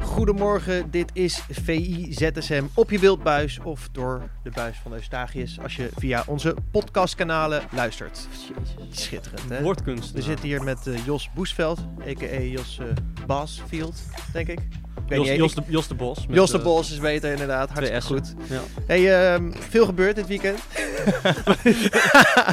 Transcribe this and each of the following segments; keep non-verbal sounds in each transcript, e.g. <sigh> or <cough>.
Goedemorgen, dit is VI ZSM op je wildbuis of door de buis van Eustachius als je via onze podcastkanalen luistert. Schitterend, hè? Woordkunst. We zitten hier met eh, Jos Boesveld, a.k.a. Jos uh, Basfield, denk ik. Weet Jos, niet, Jos, ik- de, Jos de Bos. Jos de Bos is beter inderdaad, hartstikke goed. Ja. Hey, ehm, veel gebeurd dit weekend. <laughs>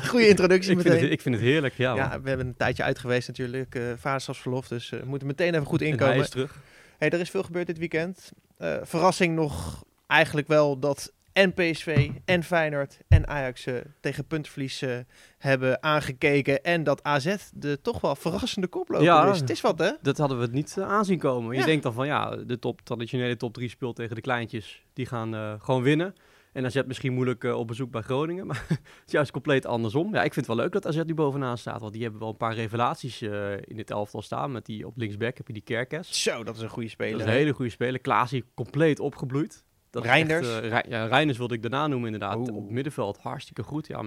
Goede introductie Ik, vind meteen. het, ik vind het heerlijk, ja. ja, we hebben een tijdje uit geweest natuurlijk, eh vaderschapsverlof, dus eh, we moeten meteen even goed En hij inkomen. is terug. Hey, er is veel gebeurd dit weekend. Eh, verrassing nog eigenlijk wel dat en PSV en Feyenoord en Ajax eh, tegen puntverlies eh, hebben aangekeken. En dat AZ de toch wel verrassende koploper Ja. is. Het is wat hè? Dat hadden we het niet eh, aanzien komen. Je denkt dan van ja, de top, traditionele top 3 speelt tegen de kleintjes. Die gaan gewoon winnen. En AZ misschien moeilijk op bezoek bij Groningen. <laughs> Maar het is juist compleet andersom. Ja, ik vind het wel leuk dat AZ nu bovenaan staat. Want die hebben wel een paar revelaties in dit elftal staan. Met die op linksback heb je die Kerkes. Zo, dat is een goede speler. Dat is een hele goede speler. Klaas hier compleet opgebloeid. Dat Reinders? echt, eh, ja, Reinders wilde ik daarna noemen inderdaad. Oeh. Op middenveld hartstikke goed. Ja,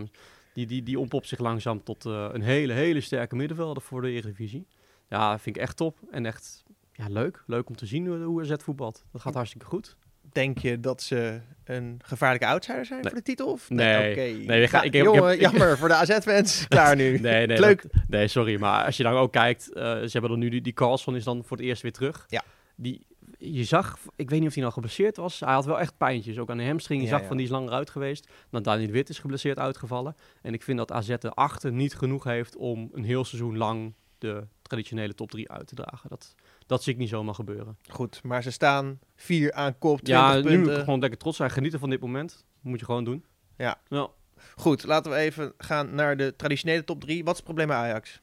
die, die, die ontpopt zich langzaam tot eh, een hele, hele sterke middenvelder voor de Eredivisie. Ja, vind ik echt top. En echt ja, leuk. Leuk om te zien hoe, AZ voetbalt. Dat gaat hartstikke goed. Denk je dat ze een gevaarlijke outsider zijn Nee. voor de titel? Of? Nee. Nee, gaan- Ja, ik heb- jongen, ik heb- jammer voor de AZ-fans. <laughs> Klaar nu. Nee, nee, Leuk. dat- nee, sorry. Maar als je dan ook kijkt, eh, ze hebben dan nu die, die Carlson is dan voor het eerst weer terug. Ja. Die, je zag, ik weet niet of hij nou geblesseerd was. Hij had wel echt pijntjes, ook aan de hamstring. Je Ja, zag ja. van die is langer uit geweest. Dan Daniel de Wit is geblesseerd uitgevallen. En ik vind dat AZ erachter niet genoeg heeft om een heel seizoen lang de traditionele top 3 uit te dragen. Dat, dat zie ik niet zomaar gebeuren. Goed, maar ze staan vier aan kop, 20 Ja, nu moet punten. ik gewoon lekker trots zijn. Genieten van dit moment. Moet je gewoon doen. Ja. ja. Goed, laten we even gaan naar de traditionele top 3. Wat is het probleem bij Ajax?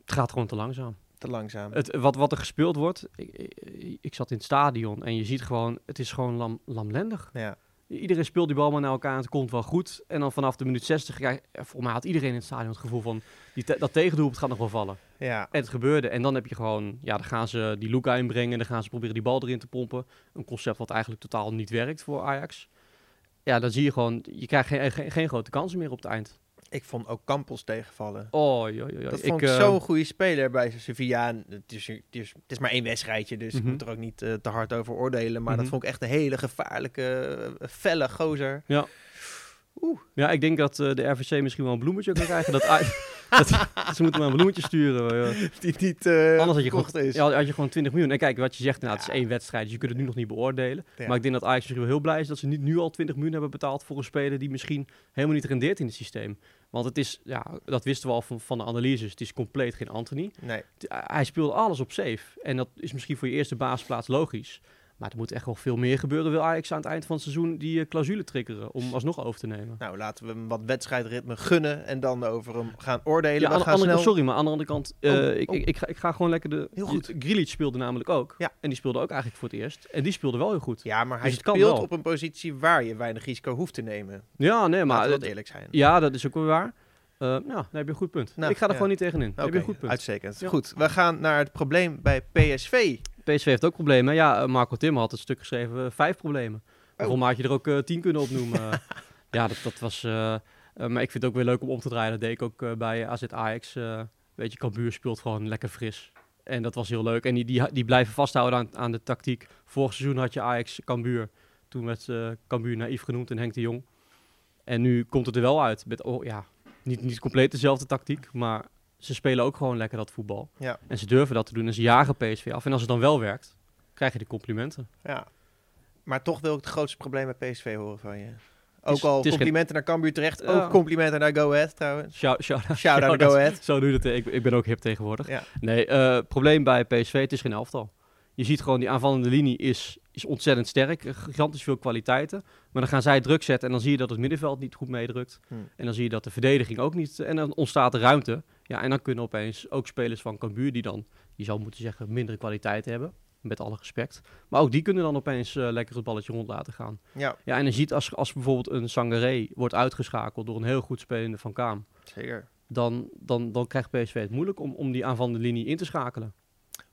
Het gaat gewoon te langzaam. Te langzaam. Het, wat, wat er gespeeld wordt, ik, ik, ik zat in het stadion en je ziet gewoon, het is gewoon lam, lamlendig. Ja. Iedereen speelt die bal maar naar elkaar en het komt wel goed. En dan vanaf de minuut 60, ja, voor mij had iedereen in het stadion het gevoel van, die te- dat tegendoelpunt gaat nog wel vallen. ja. En het gebeurde. En dan heb je gewoon, ja, dan gaan ze die Luca inbrengen en dan gaan ze proberen die bal erin te pompen. Een concept wat eigenlijk totaal niet werkt voor Ajax. Ja, dan zie je gewoon, je krijgt geen, geen, geen grote kansen meer op het eind. Ik vond ook Campos tegenvallen. Oh, joh, joh, joh. Dat vond ik eh, zo'n goede speler bij Sevilla. Het is, het, is, het is maar één wedstrijdje, dus ik Mhm. moet er ook niet eh, te hard over oordelen. Maar dat Mhm. vond ik echt een hele gevaarlijke, eh, felle gozer. Ja. Oeh. Ja, ik denk dat de RVC misschien wel een bloemetje kan krijgen. dat, <laughs> dat, <laughs> ze moeten maar een bloemetje sturen. Die niet eh Anders had je, gewoon, is. ja, had je gewoon 20 miljoen. En kijk, wat je zegt, nou, het is één wedstrijd. Dus je kunt het nu nog niet beoordelen. Maar ik denk dat Ajax misschien wel heel blij is dat ze niet nu al 20 miljoen hebben betaald voor een speler die misschien helemaal niet rendeert in het systeem. Want het is, ja, dat wisten we al van, van de analyses. Het is compleet geen Anthony. Nee. Hij speelde alles op safe. En dat is misschien voor je eerste basisplaats logisch. Maar er moet echt wel veel meer gebeuren. Wil Ajax aan het eind van het seizoen die eh, clausule triggeren om alsnog over te nemen. Nou, laten we hem wat wedstrijdritme gunnen en dan over hem gaan oordelen. Ja, aan gaan andere snel... sorry, maar aan de andere kant, eh, Oh, ik, oh. Ik, ik, ga, ik ga gewoon lekker de... Heel goed. Grealish speelde namelijk ook. Ja. En die speelde ook eigenlijk voor het eerst. En die speelde wel heel goed. Ja, maar hij Dus speelt op een positie waar je weinig risico hoeft te nemen. Ja, nee, maar... Laten we eerlijk zijn. ja, dat is ook wel waar. Eh nou, dan heb je een goed punt. Nou, ik ga er ja. gewoon niet tegenin. Dan heb je een goed punt. uitstekend. Ja. Goed, we gaan naar het probleem bij PSV. PSV heeft ook problemen. Ja, eh, Marco Timmer had het stuk geschreven, eh, vijf problemen. Waarom had je er ook eh, tien kunnen opnoemen? <laughs> Ja, dat, dat was... maar ik vind het ook weer leuk om om te draaien. Dat deed ik ook bij AZ Ajax. weet je, Cambuur speelt gewoon lekker fris. En dat was heel leuk. En die, die, die blijven vasthouden aan, aan de tactiek. Vorig seizoen had je Ajax Cambuur. Toen werd Cambuur naïef genoemd en Henk de Jong. En nu komt het er wel uit. Met, oh, ja, niet, niet compleet dezelfde tactiek, maar ze spelen ook gewoon lekker dat voetbal. Ja. En ze durven dat te doen en ze jagen PSV af. En als het dan wel werkt, krijg je de complimenten. Ja. Maar toch wil ik het grootste probleem bij PSV horen van je. Ook is- al complimenten naar Cambuur terecht. Ja. Ook complimenten naar Go Ahead trouwens. Shout, shout, Shout out Go Ahead. Zo doe je het. Ik, ik ben ook hip tegenwoordig. Ja. Nee, eh, probleem bij PSV, het is geen elftal. Je ziet gewoon, die aanvallende linie is, is ontzettend sterk. eh, Gigantisch veel kwaliteiten. Maar dan gaan zij druk zetten en dan zie je dat het middenveld niet goed meedrukt. Hmm. En dan zie je dat de verdediging ook niet... En dan ontstaat er ruimte. Ja, en dan kunnen opeens ook spelers van Cambuur die dan, je zou moeten zeggen, mindere kwaliteit hebben. Met alle respect. Maar ook die kunnen dan opeens eh, lekker het balletje rond laten gaan. Ja, Ja, en je ziet als, als bijvoorbeeld een Sangaré wordt uitgeschakeld door een heel goed spelende Van Kaam. zeker. Dan, dan, dan krijgt PSV het moeilijk om, om die aanvallende linie in te schakelen.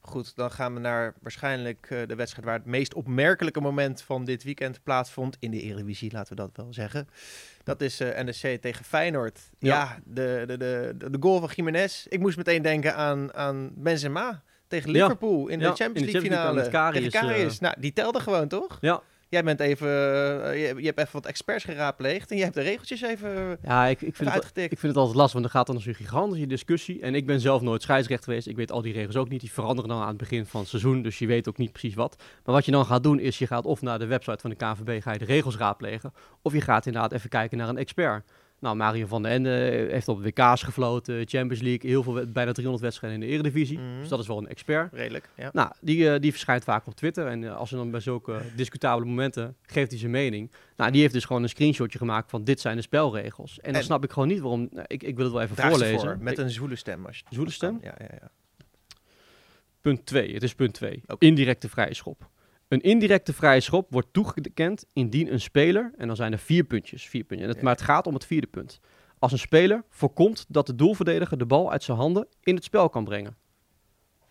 Goed, dan gaan we naar waarschijnlijk eh, de wedstrijd waar het meest opmerkelijke moment van dit weekend plaatsvond. In de Eredivisie, laten we dat wel zeggen. Dat is NEC tegen Feyenoord. Ja, Ja. de, de, de, de, goal van Jiménez. Ik moest meteen denken aan, aan Benzema tegen Ja. Liverpool in de Ja, Champions League finale. Tegen Karius, Karius. eh. Nou, die telde gewoon, toch? Ja, Jij bent even, eh, je, je hebt even wat experts geraadpleegd en je hebt de regeltjes even, ja ik, ik, vind het, ik vind het altijd lastig, want er gaat dan dus een gigantische discussie. En ik ben zelf nooit scheidsrechter geweest. Ik weet al die regels ook niet. Die veranderen dan aan het begin van het seizoen, dus je weet ook niet precies wat. Maar wat je dan gaat doen, is je gaat of naar de website van de KNVB, ga je de regels raadplegen. Of je gaat inderdaad even kijken naar een expert. Nou, Mario van den Ende heeft op WK's gefloten, Champions League, heel veel, bijna 300 wedstrijden in de Eredivisie. Mhm. Dus dat is wel een expert. Redelijk, ja. Nou, die, eh, die verschijnt vaak op Twitter. En eh, als er dan bij zulke <laughs> discutabele momenten geeft hij zijn mening. Nou, die heeft dus gewoon een screenshotje gemaakt van dit zijn de spelregels. En dan En- snap ik gewoon niet waarom. nou, ik, ik wil het wel even voorlezen. voor, met een zwoele stem. Als je Zwoele stem? Ja, ja, ja. Punt 2. Het is punt 2. Oké. Indirecte vrije schop. Een indirecte vrije schop wordt toegekend indien een speler, en dan zijn er vier puntjes, vier puntjes, en het, Ja. maar het gaat om het vierde punt. Als een speler voorkomt dat de doelverdediger de bal uit zijn handen in het spel kan brengen.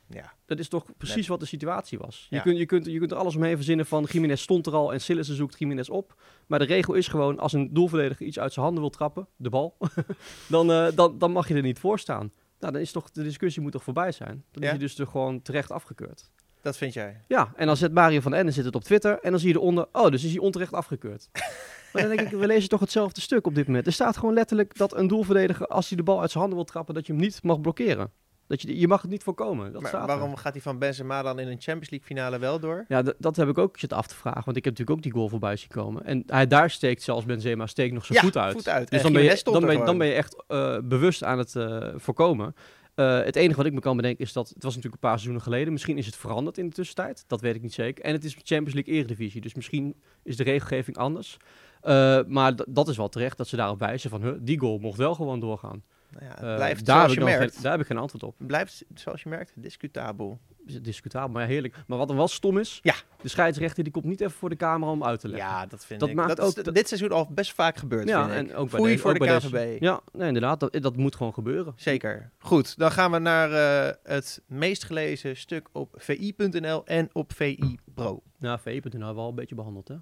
ja. Dat is toch precies Net. wat de situatie was. Je, kunt, je, kunt, je kunt er alles omheen verzinnen van Jiménez stond er al en Sillissen zoekt Jiménez op. Maar de regel is gewoon, als een doelverdediger iets uit zijn handen wil trappen, de bal, <laughs> dan, eh, dan, dan mag je er niet voor staan. Nou, dan is toch, de discussie moet toch voorbij zijn? Dan Ja. is je dus er gewoon terecht afgekeurd. Dat vind jij. Ja, en dan zet Mario van Ende zit het op Twitter en dan zie je eronder, oh, dus is hij onterecht afgekeurd. <laughs> maar dan denk ik, we lezen toch hetzelfde stuk op dit moment. Er staat gewoon letterlijk dat een doelverdediger, als hij de bal uit zijn handen wil trappen, dat je hem niet mag blokkeren. Dat je, je mag het niet voorkomen. Dat maar staat er. waarom gaat hij van Benzema dan in een Champions League finale wel door? Ja, dat heb ik ook zitten af te vragen. Want ik heb natuurlijk ook die goal voorbij zien komen. En hij daar steekt zelfs Benzema steekt nog zijn Ja, voet uit. voet uit. Dus En dan ben, je, dan, ben je echt eh, bewust aan het eh, voorkomen. Eh, het enige wat ik me kan bedenken is dat... Het was natuurlijk een paar seizoenen geleden. Misschien is het veranderd in de tussentijd. Dat weet ik niet zeker. En het is Champions League Eredivisie. Dus misschien is de regelgeving anders. Eh, maar dat is wel terecht dat ze daarop wijzen van... Huh, die goal mocht wel gewoon doorgaan. Nou ja, het Eh, blijft, daar, zoals je merkt, geen, daar heb ik geen antwoord op. blijft, zoals je merkt, discutabel. Discutabel, maar ja, heerlijk. Maar wat er wel stom is... Ja. De scheidsrechter die komt niet even voor de camera om uit te leggen. Ja, dat vind Dat ik. maakt dat ook dit seizoen al best vaak gebeurd, Ja, vind ik. en ook bij, deze- voor ook de bij KVB. deze- Ja, nee, inderdaad. Dat, dat moet gewoon gebeuren. Zeker. Goed, dan gaan we naar eh, het meest gelezen stuk op vi.nl en op VI Pro. Ja, VE.nl hebben we al een beetje behandeld, hè?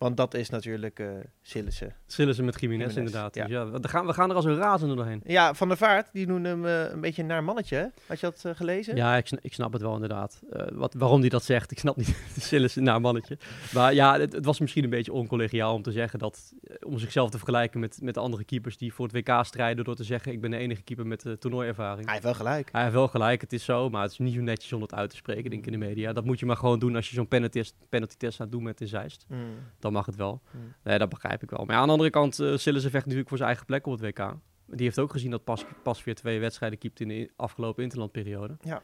Want dat is natuurlijk eh Sillissen. Ze met Jiménez, inderdaad. ja. Dus ja, we, gaan, we gaan er als een razende doorheen. Ja, Van der Vaart, die noemde hem eh, een beetje een naar mannetje. hè? Had je dat eh, gelezen? Ja, ik, ik snap het wel inderdaad. Wat, waarom hij dat zegt, <laughs> ik snap niet. Schillen is een naar mannetje. Maar ja, het, het was misschien een beetje oncollegiaal om te zeggen dat... om zichzelf te vergelijken met, met de andere keepers die voor het WK strijden... door te zeggen, ik ben de enige keeper met uh, toernooiervaring. Hij heeft wel gelijk. Hij heeft wel gelijk, het is zo, maar het is niet zo netjes om het uit te spreken, denk ik, in de media. Dat moet je maar gewoon doen als je zo'n penalty, penalty test aan het doen met in Zeist. Mm. Dan mag het wel. Nee, dat begrijp ik wel. Maar ja, aan de andere kant, uh, Sillissen vecht natuurlijk voor zijn eigen plek op het WK. Die heeft ook gezien dat pas, pas weer twee wedstrijden keept in de afgelopen interlandperiode. Ja.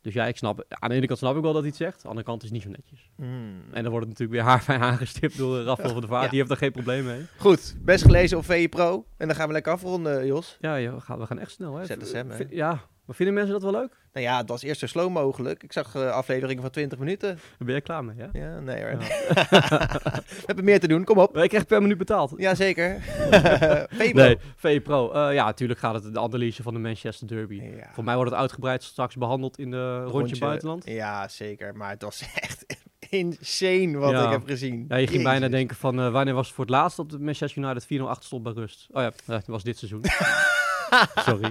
Dus ja, ik snap, aan de ene kant snap ik wel dat hij het zegt. Aan de andere kant is het niet zo netjes. Mm. En dan wordt het natuurlijk weer haarfijn <laughs> aangestipt door Rafael van der Vaart. Ja. Die heeft daar geen probleem mee. Goed, best gelezen op VI Pro. En dan gaan we lekker afronden, Jos. Ja, ja we, gaan, we gaan echt snel. Hè. ZSM, hè? Ja, maar vinden mensen dat wel leuk? Nou ja, het was eerst zo slow mogelijk. Ik zag eh, afleveringen van 20 minuten. Daar ben jij klaar mee, ja? Ja, nee hoor. Ja. <laughs> we hebben meer te doen, kom op. Ik krijg per minuut betaald. Jazeker. <laughs> VI Pro. Nee, VE Pro. Eh, ja, natuurlijk gaat het de analyse van de Manchester Derby. Ja. Voor mij wordt het uitgebreid straks behandeld in de rondje, buitenland. Ja, zeker. Maar het was <laughs> echt insane wat Ja. ik heb gezien. Ja, je ging bijna denken van, eh, wanneer was het voor het laatst dat de Manchester United 4-0 achter stond bij rust? Oh ja, dat was dit seizoen. <laughs> Sorry.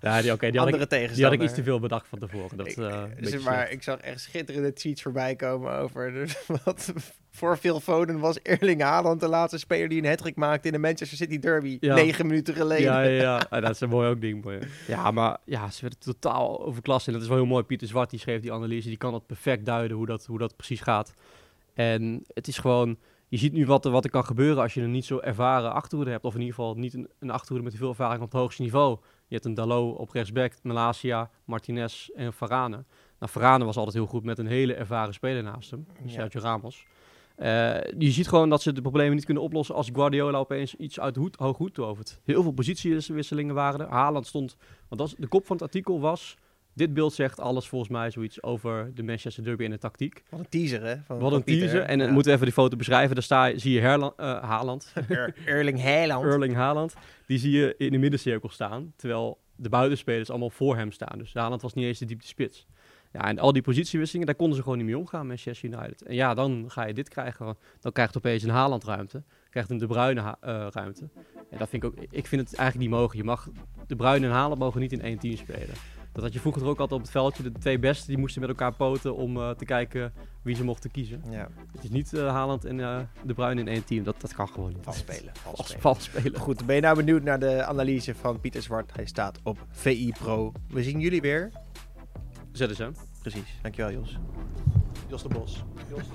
Ja, die, die, had Andere ik, die had ik iets te veel bedacht van tevoren. Dat, Ik- eh, Dus maar ik zag echt schitterende tweets voorbij komen over <laughs> wat voor Phil Foden was Erling Haaland de laatste speler die een hattrick maakte in de Manchester City Derby Ja. negen minuten geleden. Ja, ja, ja. <laughs> Ah, dat is een mooi ook ding. Mooi. Ja, maar ja, ze werden totaal overklast. En dat is wel heel mooi. Pieter Zwart, die schreef die analyse. Die kan het perfect duiden hoe dat, hoe dat precies gaat. En het is gewoon... Je ziet nu wat er, wat er kan gebeuren als je een niet zo ervaren achterhoede hebt. Of in ieder geval niet een, een achterhoede met veel ervaring op het hoogste niveau. Je hebt een Dalot op rechtsback, Malasia, Martinez en Varane. Nou, Varane was altijd heel goed met een hele ervaren speler naast hem. Ja. Sergio Ramos. Eh, je ziet gewoon dat ze de problemen niet kunnen oplossen als Guardiola opeens iets uit hoed, hoog hoed tovert. Heel veel positiewisselingen waren er. Haaland stond, want dat is, de kop van het artikel was, dit beeld zegt alles volgens mij zoiets over de Manchester Derby en de tactiek. Wat een teaser, hè? Van, Wat een Pieter. teaser. En dan Ja. moeten we even die foto beschrijven. Daar sta zie je eh, Haaland, <laughs> Er- Erling Haaland. Erling Haaland. Die zie je in de middencirkel staan, terwijl de buitenspelers allemaal voor hem staan. Dus Haaland was niet eens de diepte spits. Ja, en al die positiewisselingen, daar konden ze gewoon niet mee omgaan, Manchester United. En ja, dan ga je dit krijgen. Dan krijgt opeens een Haaland ruimte. Krijgt een De Bruyne uh, ruimte. En dat vind ik ook, ik vind het eigenlijk niet mogen. Je mag, De Bruyne en Haaland mogen niet in één team spelen. Dat had je vroeger ook altijd op het veldje. De twee beste die moesten met elkaar poten om uh, te kijken wie ze mochten kiezen. Ja. Het is niet uh, Haaland en uh, De Bruyne in één team. Dat, dat kan gewoon niet. Vals spelen. Vals, vals, vals spelen. Goed, ben je nou benieuwd naar de analyse van Pieter Zwart? Hij staat op VI Pro. We zien jullie weer. ZSM. Precies. Dankjewel Jos. Jos de Bos. Jos.